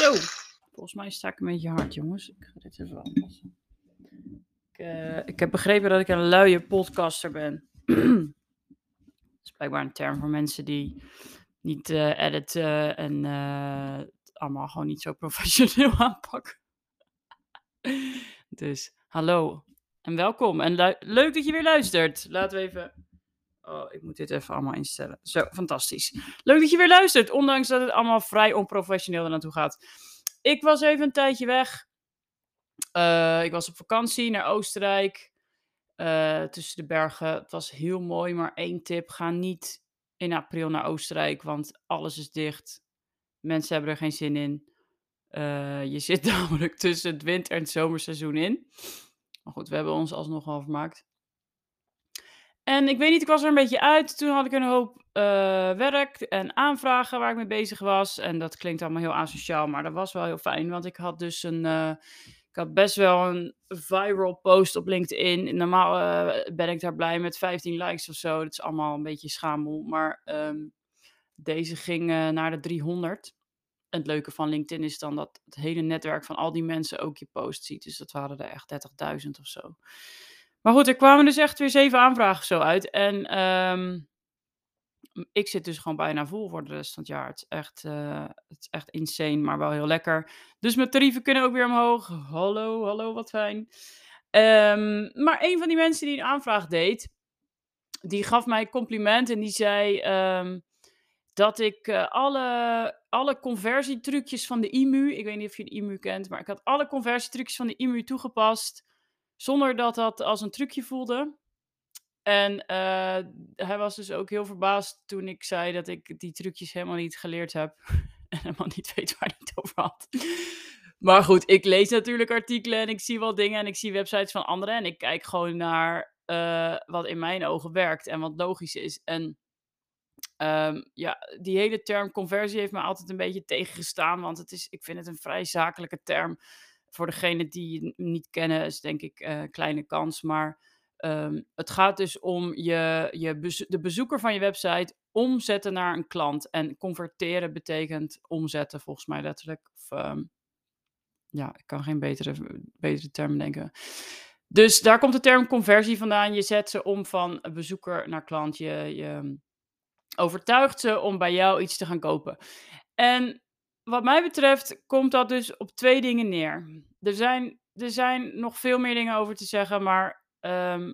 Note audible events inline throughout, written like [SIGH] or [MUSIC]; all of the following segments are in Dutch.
Zo, volgens mij sta ik een beetje hard, jongens. Ik ga dit even aanpassen. Ik, eh, ik heb begrepen dat ik een luie podcaster ben. [CLEARS THROAT] dat is blijkbaar een term voor mensen die niet eh, editen en het allemaal gewoon niet zo [LAUGHS] professioneel aanpakken. dus hallo en welkom. En leuk dat je weer luistert. Laten we even. Oh, ik moet dit even allemaal instellen. Zo, fantastisch. Leuk dat je weer luistert, ondanks dat het allemaal vrij onprofessioneel er naartoe gaat. Ik was even een tijdje weg. Eh, ik was op vakantie naar Oostenrijk. eh, tussen de bergen. Het was heel mooi, maar één tip: ga niet in april naar Oostenrijk, want alles is dicht. Mensen hebben er geen zin in. Eh, je zit [LAUGHS] namelijk tussen het winter- en het zomerseizoen in. Maar goed, we hebben ons alsnog wel vermaakt. En ik weet niet, ik was er een beetje uit. Toen had ik een hoop eh, werk en aanvragen waar ik mee bezig was. En dat klinkt allemaal heel asociaal, maar dat was wel heel fijn. Want ik had dus een. eh, ik had best wel een viral post op LinkedIn. Normaal eh, ben ik daar blij met 15 likes of zo. Dat is allemaal een beetje schamel. Maar ehm, deze ging naar de 300. En het leuke van LinkedIn is dan dat het hele netwerk van al die mensen ook je post ziet. Dus dat waren er echt 30.000 of zo. Maar goed, er kwamen dus echt weer zeven aanvragen zo uit. En ehm, ik zit dus gewoon bijna vol voor de rest van het jaar. Het is echt, eh, het is echt insane, maar wel heel lekker. Dus mijn tarieven kunnen ook weer omhoog. Hallo, hallo, wat fijn. Ehm, maar een van die mensen die een aanvraag deed, die gaf mij een compliment en die zei ehm, dat ik eh, alle, alle conversietrucjes van de IMU, ik weet niet of je de IMU kent, maar ik had alle conversietrucjes van de IMU toegepast, zonder dat dat als een trucje voelde. En eh, hij was dus ook heel verbaasd toen ik zei dat ik die trucjes helemaal niet geleerd heb. [LAUGHS] en helemaal niet weet waar hij het over had. Maar goed, ik lees natuurlijk artikelen en ik zie wel dingen en ik zie websites van anderen. En ik kijk gewoon naar eh, wat in mijn ogen werkt en wat logisch is. En ehm, ja, die hele term conversie heeft me altijd een beetje tegengestaan. Want het is, ik vind het een vrij zakelijke term. Voor degene die niet kennen, is denk ik eh, een kleine kans. Maar Ehm, het gaat dus om je, je de bezoeker van je website omzetten naar een klant. En converteren betekent omzetten, volgens mij letterlijk. Of, ehm, ja, ik kan geen betere, betere term denken. Dus daar komt de term conversie vandaan. Je zet ze om van bezoeker naar klant. Je, je overtuigt ze om bij jou iets te gaan kopen. En wat mij betreft komt dat dus op twee dingen neer. Er zijn, er zijn nog veel meer dingen over te zeggen, maar Ehm,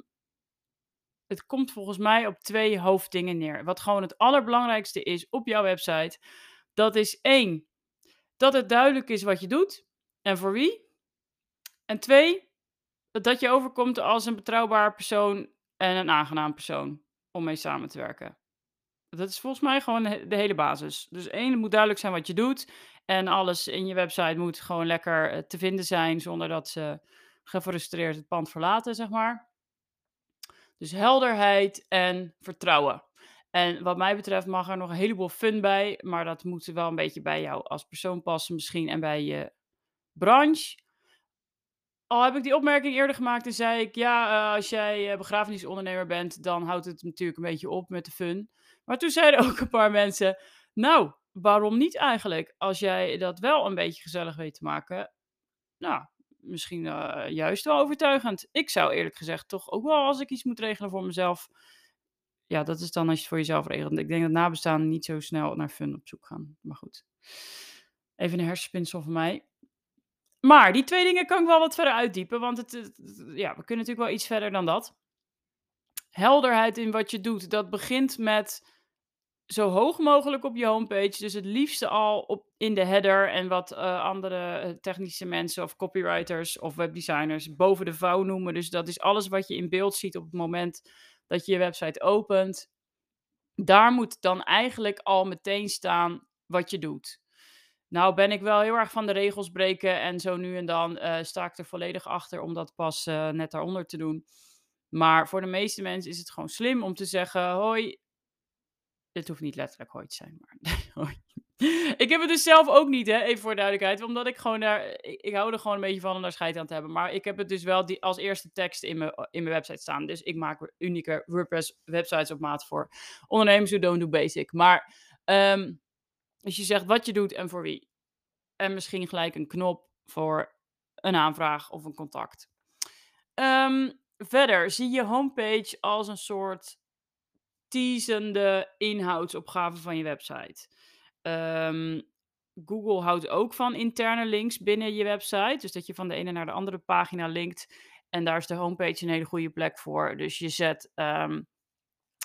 het komt volgens mij op twee hoofddingen neer. Wat gewoon het allerbelangrijkste is op jouw website. Dat is één, dat het duidelijk is wat je doet en voor wie. En twee, dat je overkomt als een betrouwbaar persoon en een aangenaam persoon om mee samen te werken. Dat is volgens mij gewoon de hele basis. Dus één, het moet duidelijk zijn wat je doet. En alles in je website moet gewoon lekker eh, te vinden zijn zonder dat ze gefrustreerd het pand verlaten, zeg maar. Dus helderheid en vertrouwen. En wat mij betreft mag er nog een heleboel fun bij, maar dat moet wel een beetje bij jou als persoon passen misschien en bij je branche. Al heb ik die opmerking eerder gemaakt en zei ik, ja, eh, als jij eh, begrafenisondernemer bent, dan houdt het natuurlijk een beetje op met de fun. Maar toen zeiden [LAUGHS] ook een paar mensen, nou, waarom niet eigenlijk? Als jij dat wel een beetje gezellig weet te maken, nou, misschien eh, juist wel overtuigend. Ik zou eerlijk gezegd toch ook wel, als ik iets moet regelen voor mezelf. Ja, dat is dan als je het voor jezelf regelt. Ik denk dat nabestaanden niet zo snel naar fun op zoek gaan. Maar goed. Even een hersenspinsel van mij. Maar die twee dingen kan ik wel wat verder uitdiepen. Want het, ja, we kunnen natuurlijk wel iets verder dan dat. Helderheid in wat je doet. Dat begint met zo hoog mogelijk op je homepage. Dus het liefste al op, in de header en wat eh, andere eh, technische mensen of copywriters of webdesigners boven de vouw noemen. Dus dat is alles wat je in beeld ziet op het moment dat je je website opent. Daar moet dan eigenlijk al meteen staan wat je doet. Nou ben ik wel heel erg van de regels breken en zo nu en dan eh, sta ik er volledig achter om dat pas eh, net daaronder te doen. Maar voor de meeste mensen is het gewoon slim om te zeggen: hoi, het hoeft niet letterlijk hoi te zijn, maar [LAUGHS] hoi. Ik heb het dus zelf ook niet, hè, even voor duidelijkheid. Omdat ik gewoon daar, ik, ik hou er gewoon een beetje van om daar scheid aan te hebben. Maar ik heb het dus wel die, als eerste tekst in mijn, in mijn website staan. Dus ik maak unieke WordPress websites op maat voor ondernemers who don't do basic. Maar ehm, als je zegt wat je doet en voor wie. en misschien gelijk een knop voor een aanvraag of een contact. Ehm, verder zie je homepage als een soort teasende inhoudsopgave van je website. Ehm, Google houdt ook van interne links binnen je website. Dus dat je van de ene naar de andere pagina linkt. En daar is de homepage een hele goede plek voor. Dus je zet ehm,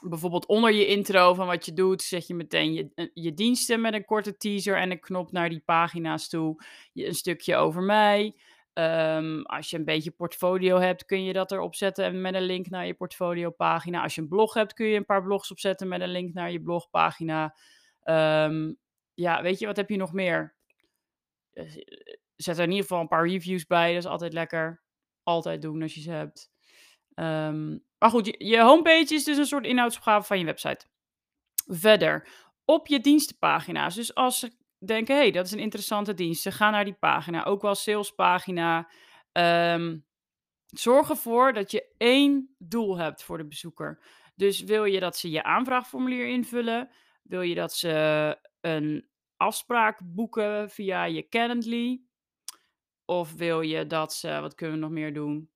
bijvoorbeeld onder je intro van wat je doet, zet je meteen je, eh, je diensten met een korte teaser en een knop naar die pagina's toe. Je, een stukje over mij. Ehm, als je een beetje portfolio hebt, kun je dat erop zetten met een link naar je portfolio pagina. Als je een blog hebt, kun je een paar blogs opzetten met een link naar je blogpagina. Um, ja, weet je, wat heb je nog meer? Eh, zet er in ieder geval een paar reviews bij. Dat is altijd lekker. Altijd doen als je ze hebt. Ehm, maar goed, je, homepage is dus een soort inhoudsopgave van je website. Verder, op je dienstenpagina's. Dus als ze denken, hé, hey, dat is een interessante dienst. Ze gaan naar die pagina. Ook wel salespagina. Um, zorg ervoor dat je één doel hebt voor de bezoeker. Dus wil je dat ze je aanvraagformulier invullen? Wil je dat ze een afspraak boeken via je Calendly? Of wil je dat ze, wat kunnen we nog meer doen?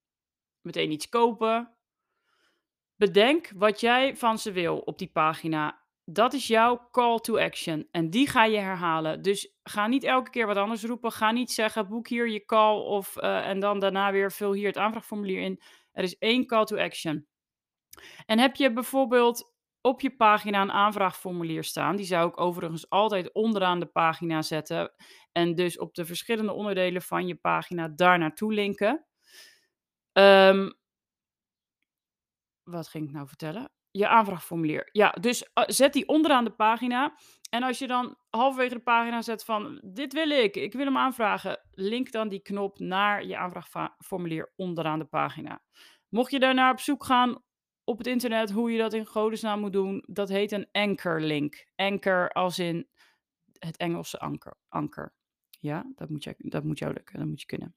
Meteen iets kopen. Bedenk wat jij van ze wil op die pagina. Dat is jouw call to action. En die ga je herhalen. Dus ga niet elke keer wat anders roepen. Ga niet zeggen: boek hier je call. Of, uh, en dan daarna weer vul hier het aanvraagformulier in. Er is één call to action. En heb je bijvoorbeeld op je pagina een aanvraagformulier staan. Die zou ik overigens altijd onderaan de pagina zetten. En dus op de verschillende onderdelen van je pagina daar naartoe linken. Um, wat ging ik nou vertellen? Je aanvraagformulier. Ja, dus uh, zet die onderaan de pagina. En als je dan halverwege de pagina zet van dit wil ik, ik wil hem aanvragen, link dan die knop naar je aanvraagformulier onderaan de pagina. Mocht je daarnaar op zoek gaan op het internet hoe je dat in godesnaam moet doen. Dat heet een anchor link. Anchor als in het Engelse anker. anker. Ja, dat moet, je, dat moet jou lukken. Dat moet je kunnen.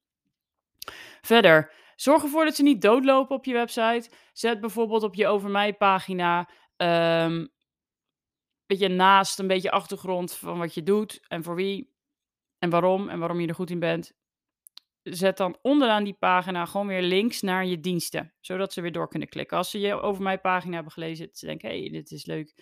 Verder, zorg ervoor dat ze niet doodlopen op je website. Zet bijvoorbeeld op je over mij pagina um, beetje naast een beetje achtergrond van wat je doet en voor wie en waarom en waarom je er goed in bent zet dan onderaan die pagina gewoon weer links naar je diensten. Zodat ze weer door kunnen klikken. Als ze je over mijn pagina hebben gelezen, ze denken, hé, hey, dit is leuk.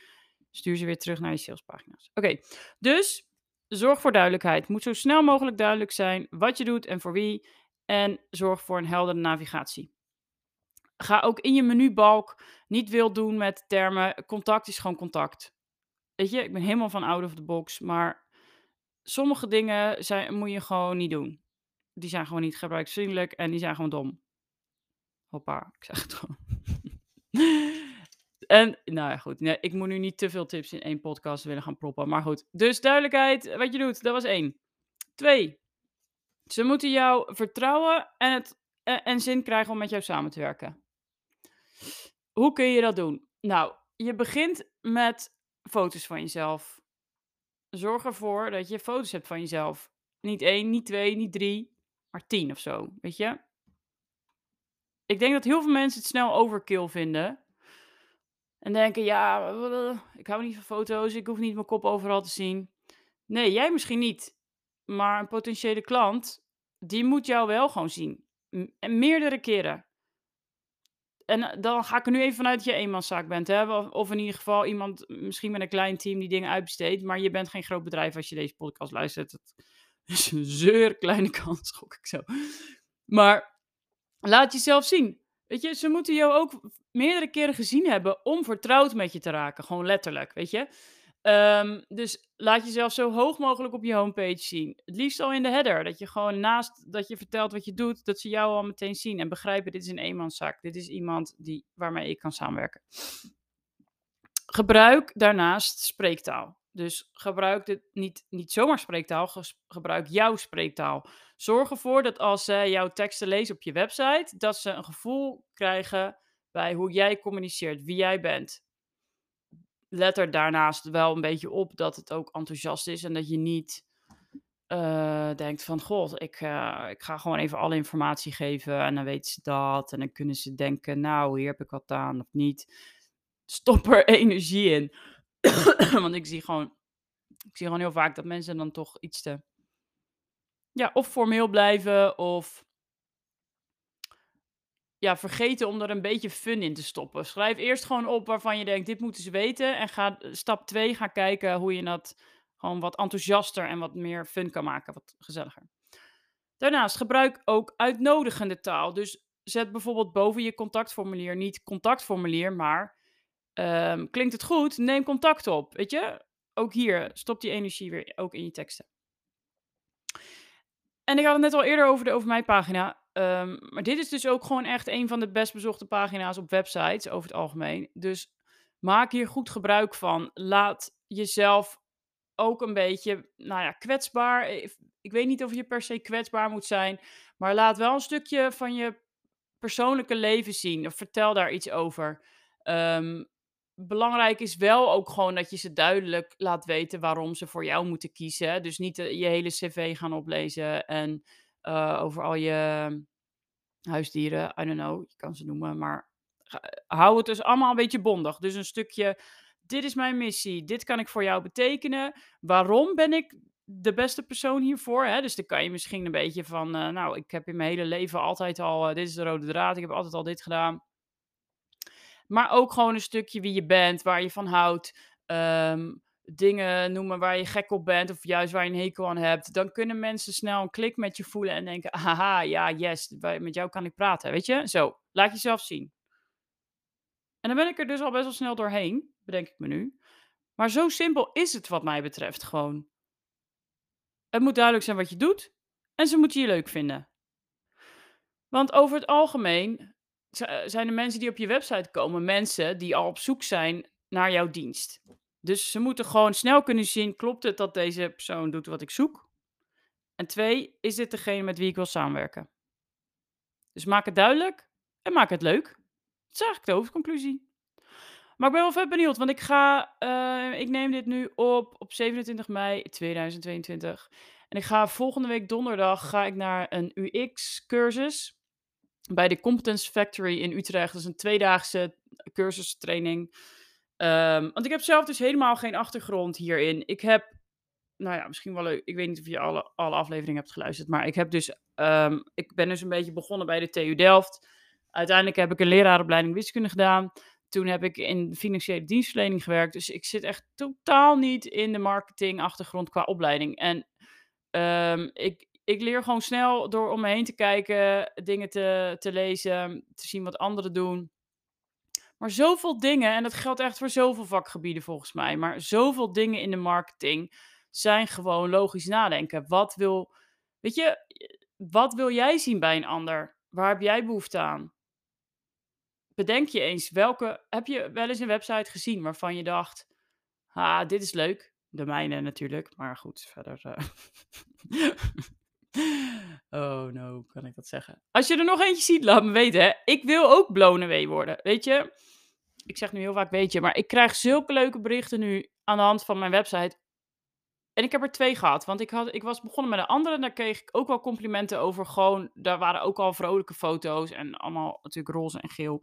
Stuur ze weer terug naar je salespagina's. Oké, dus zorg voor duidelijkheid. Het moet zo snel mogelijk duidelijk zijn wat je doet en voor wie. En zorg voor een heldere navigatie. Ga ook in je menubalk niet wild doen met termen. Contact is gewoon contact. Weet je, ik ben helemaal van out of the box. Maar sommige dingen zijn, moet je gewoon niet doen die zijn gewoon niet gebruiksvriendelijk en die zijn gewoon dom. Hoppa, ik zeg het gewoon. [LAUGHS] en, nou ja, goed. Nee, ik moet nu niet te veel tips in één podcast willen gaan proppen. Maar goed, dus duidelijkheid wat je doet. Dat was één. Twee. Ze moeten jou vertrouwen en, het, en zin krijgen om met jou samen te werken. Hoe kun je dat doen? Nou, je begint met foto's van jezelf. Zorg ervoor dat je foto's hebt van jezelf. Niet één, niet twee, niet drie maar tien of zo, weet je? Ik denk dat heel veel mensen het snel overkill vinden. En denken, ja, ik hou niet van foto's, ik hoef niet mijn kop overal te zien. Nee, jij misschien niet. Maar een potentiële klant, die moet jou wel gewoon zien. En meerdere keren. En eh, dan ga ik er nu even vanuit dat je eenmanszaak bent. Hè? Of in ieder geval iemand, misschien met een klein team, die dingen uitbesteedt. Maar je bent geen groot bedrijf als je deze podcast luistert [LAUGHS] is een zeur kleine kans, gok ik zo. Maar laat jezelf zien. Weet je, ze moeten jou ook meerdere keren gezien hebben om vertrouwd met je te raken. Gewoon letterlijk, weet je. Um, dus laat jezelf zo hoog mogelijk op je homepage zien. Het liefst al in de header. Dat je gewoon naast dat je vertelt wat je doet, dat ze jou al meteen zien en begrijpen: dit is een eenmanszaak. Dit is iemand die, waarmee ik kan samenwerken. Gebruik daarnaast spreektaal. Dus gebruik dit niet, niet zomaar spreektaal, gebruik jouw spreektaal. Zorg ervoor dat als zij jouw teksten lezen op je website, dat ze een gevoel krijgen bij hoe jij communiceert, wie jij bent. Let er daarnaast wel een beetje op dat het ook enthousiast is en dat je niet uh, denkt van, god, ik, uh, ik ga gewoon even alle informatie geven en dan weten ze dat. En dan kunnen ze denken, nou, hier heb ik wat aan of niet. Stop er [LAUGHS] energie in. [COUGHS] Want ik zie gewoon, ik zie gewoon heel vaak dat mensen dan toch iets te Ja, of formeel blijven of ja, vergeten om er een beetje fun in te stoppen. Schrijf eerst gewoon op waarvan je denkt, dit moeten ze weten. En ga stap 2, ga kijken hoe je dat gewoon wat enthousiaster en wat meer fun kan maken, wat gezelliger. Daarnaast gebruik ook uitnodigende taal. Dus zet bijvoorbeeld boven je contactformulier niet contactformulier, maar ehm, klinkt het goed? Neem contact op. Weet je? Ook hier, stop die energie weer ook in je teksten. En ik had het net al eerder over de Over Mij pagina. Ehm, maar dit is dus ook gewoon echt een van de best bezochte pagina's op websites over het algemeen. Dus maak hier goed gebruik van. Laat jezelf ook een beetje, nou ja, kwetsbaar. Ik weet niet of je per se kwetsbaar moet zijn, maar laat wel een stukje van je persoonlijke leven zien. Of vertel daar iets over. Ehm, belangrijk is wel ook gewoon dat je ze duidelijk laat weten waarom ze voor jou moeten kiezen. Dus niet je hele cv gaan oplezen en uh, over al je huisdieren, I don't know, je kan ze noemen, maar hou het dus allemaal een beetje bondig. Dus een stukje, dit is mijn missie, dit kan ik voor jou betekenen. Waarom ben ik de beste persoon hiervoor? Hè? Dus dan kan je misschien een beetje van, uh, nou, ik heb in mijn hele leven altijd al, dit is de rode draad, ik heb altijd al dit gedaan. Maar ook gewoon een stukje wie je bent, waar je van houdt. Um, dingen noemen waar je gek op bent of juist waar je een hekel aan hebt, dan kunnen mensen snel een klik met je voelen en denken, haha, ja, yes, met jou kan ik praten, weet je? Zo, laat jezelf zien. En dan ben ik er dus al best wel snel doorheen, bedenk ik me nu. Maar zo simpel is het wat mij betreft gewoon. Het moet duidelijk zijn wat je doet en ze moeten je leuk vinden. Want over het algemeen zijn de mensen die op je website komen mensen die al op zoek zijn naar jouw dienst. Dus ze moeten gewoon snel kunnen zien: klopt het dat deze persoon doet wat ik zoek? En twee, is dit degene met wie ik wil samenwerken? Dus maak het duidelijk en maak het leuk. Dat is eigenlijk de hoofdconclusie. Maar ik ben wel vet benieuwd, want ik ga, uh, ik neem dit nu op op 27 mei 2022. En ik ga volgende week donderdag ga ik naar een UX-cursus bij de Competence Factory in Utrecht. Dat is een tweedaagse cursustraining. Um, want ik heb zelf dus helemaal geen achtergrond hierin. Ik heb, nou ja, misschien wel leuk. Ik weet niet of je alle, alle afleveringen hebt geluisterd. Maar ik heb dus, um, ik ben dus een beetje begonnen bij de TU Delft. Uiteindelijk heb ik een leraaropleiding wiskunde gedaan. Toen heb ik in financiële dienstverlening gewerkt. Dus ik zit echt totaal niet in de marketing achtergrond qua opleiding. En um, ik, ik leer gewoon snel door om me heen te kijken, dingen te, te lezen, te zien wat anderen doen. Maar zoveel dingen, en dat geldt echt voor zoveel vakgebieden volgens mij, maar zoveel dingen in de marketing zijn gewoon logisch nadenken. Wat wil, weet je, wat wil jij zien bij een ander? Waar heb jij behoefte aan? Bedenk je eens, welke, heb je wel eens een website gezien waarvan je dacht, ah, dit is leuk. De mijne natuurlijk, maar goed, verder. Uh... [LAUGHS] oh no, kan ik dat zeggen? Als je er nog eentje ziet, laat me weten. Hè? Ik wil ook blown worden, weet je? ik zeg nu heel vaak weet je, maar ik krijg zulke leuke berichten nu aan de hand van mijn website. En ik heb er twee gehad, want ik, had, ik was begonnen met een andere en daar kreeg ik ook wel complimenten over. Gewoon, daar waren ook al vrolijke foto's en allemaal natuurlijk roze en geel.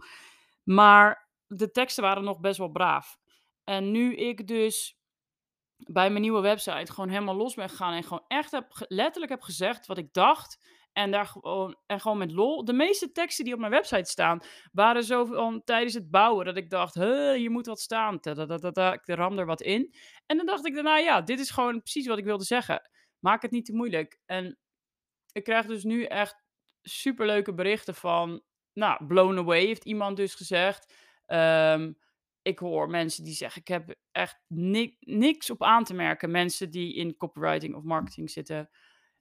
Maar de teksten waren nog best wel braaf. En nu ik dus bij mijn nieuwe website gewoon helemaal los ben gegaan en gewoon echt heb, letterlijk heb gezegd wat ik dacht en daar gewoon, en gewoon met lol. De meeste teksten die op mijn website staan, waren zo van tijdens het bouwen. Dat ik dacht, hier moet wat staan. Ik ram er wat in. En dan dacht ik daarna, ja, dit is gewoon precies wat ik wilde zeggen. Maak het niet te moeilijk. En ik krijg dus nu echt superleuke berichten van, nou, blown away heeft iemand dus gezegd. Um, ik hoor mensen die zeggen, ik heb echt niks op aan te merken. Mensen die in copywriting of marketing zitten.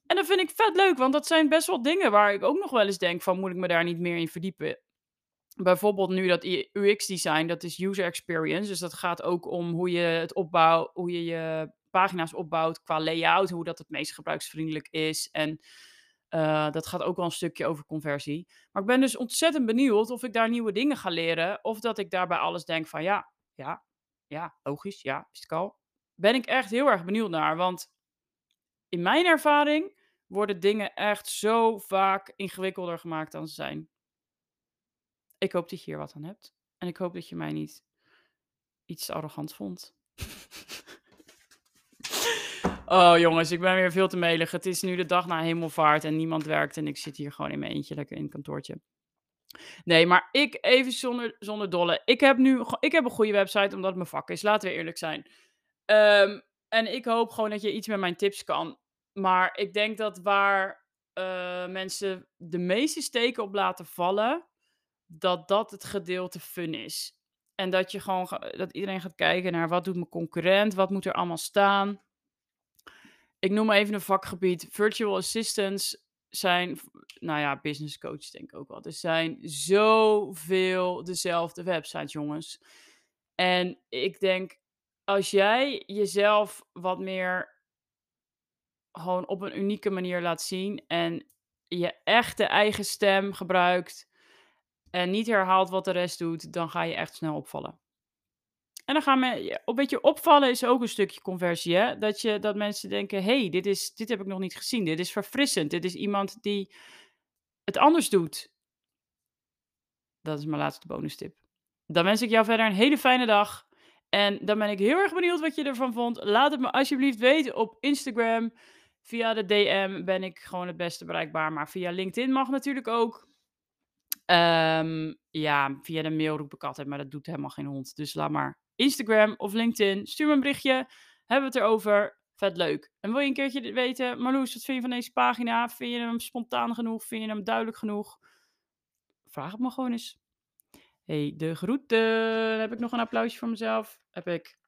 En dat vind ik vet leuk, want dat zijn best wel dingen waar ik ook nog wel eens denk van moet ik me daar niet meer in verdiepen. Bijvoorbeeld nu dat UX-design, dat is user experience. Dus dat gaat ook om hoe je het opbouwt, hoe je je pagina's opbouwt qua layout, hoe dat het meest gebruiksvriendelijk is. En uh, dat gaat ook wel een stukje over conversie. Maar ik ben dus ontzettend benieuwd of ik daar nieuwe dingen ga leren. Of dat ik daarbij alles denk van ja, ja, ja, logisch, ja, is het al. Ben ik echt heel erg benieuwd naar. Want in mijn ervaring worden dingen echt zo vaak ingewikkelder gemaakt dan ze zijn. Ik hoop dat je hier wat aan hebt. En ik hoop dat je mij niet iets arrogant vond. [LAUGHS] Oh jongens, ik ben weer veel te melig. Het is nu de dag na hemelvaart en niemand werkt en ik zit hier gewoon in mijn eentje lekker in het kantoortje. Nee, maar ik even zonder, zonder dolle. Ik heb nu ik heb een goede website omdat het mijn vak is. Laten we eerlijk zijn. Ehm, en ik hoop gewoon dat je iets met mijn tips kan. Maar ik denk dat waar eh, mensen de meeste steken op laten vallen, dat dat het gedeelte fun is. En dat je gewoon dat iedereen gaat kijken naar wat doet mijn concurrent, wat moet er allemaal staan. Ik noem maar even een vakgebied. Virtual assistants zijn, nou ja, business coaches denk ik ook wel. Er zijn zoveel dezelfde websites, jongens. En ik denk, als jij jezelf wat meer gewoon op een unieke manier laat zien en je echte eigen stem gebruikt en niet herhaalt wat de rest doet, dan ga je echt snel opvallen. En dan gaan me een beetje opvallen is ook een stukje conversie, hè? Dat, je, dat mensen denken, hey, dit, is, dit heb ik nog niet gezien. Dit is verfrissend. Dit is iemand die het anders doet. Dat is mijn laatste bonus tip. Dan wens ik jou verder een hele fijne dag. En dan ben ik heel erg benieuwd wat je ervan vond. Laat het me alsjeblieft weten op Instagram. Via de DM ben ik gewoon het beste bereikbaar. Maar via LinkedIn mag natuurlijk ook. Ehm, ja, via de mail roep ik altijd, maar dat doet helemaal geen hond. Dus laat maar Instagram of LinkedIn. Stuur me een berichtje. Hebben we het erover. Vet leuk. En wil je een keertje weten? Marloes, wat vind je van deze pagina? Vind je hem spontaan genoeg? Vind je hem duidelijk genoeg? Vraag het me gewoon eens. hey, de groeten. Heb ik nog een applausje voor mezelf. Heb ik.